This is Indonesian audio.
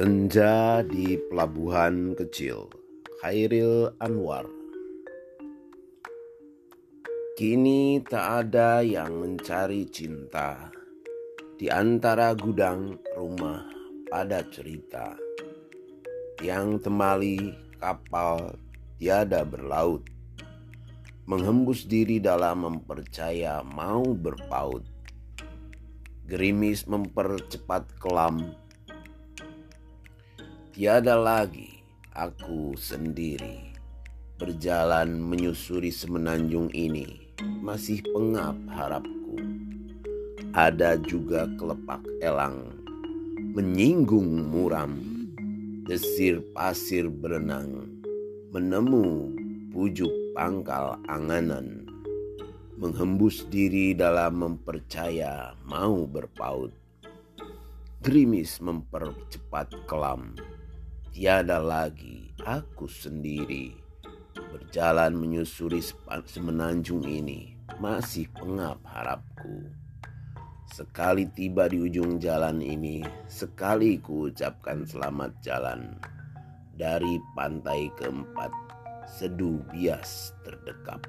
Senja di pelabuhan kecil Khairil Anwar. Kini tak ada yang mencari cinta Di antara gudang rumah pada cerita. Yang temali kapal tiada berlaut Menghembus diri dalam mempercaya mau berpaut. Gerimis mempercepat kelam Tiada lagi aku sendiri berjalan menyusuri semenanjung ini. Masih pengap harapku. Ada juga kelepak elang menyinggung muram. Desir pasir berenang menemu pujuk pangkal anganan. Menghembus diri dalam mempercaya mau berpaut. Gerimis mempercepat kelam Tiada lagi aku sendiri berjalan menyusuri semenanjung ini masih pengap harapku. Sekali tiba di ujung jalan ini, sekali ku ucapkan selamat jalan. Dari pantai keempat, sedu bias terdekap.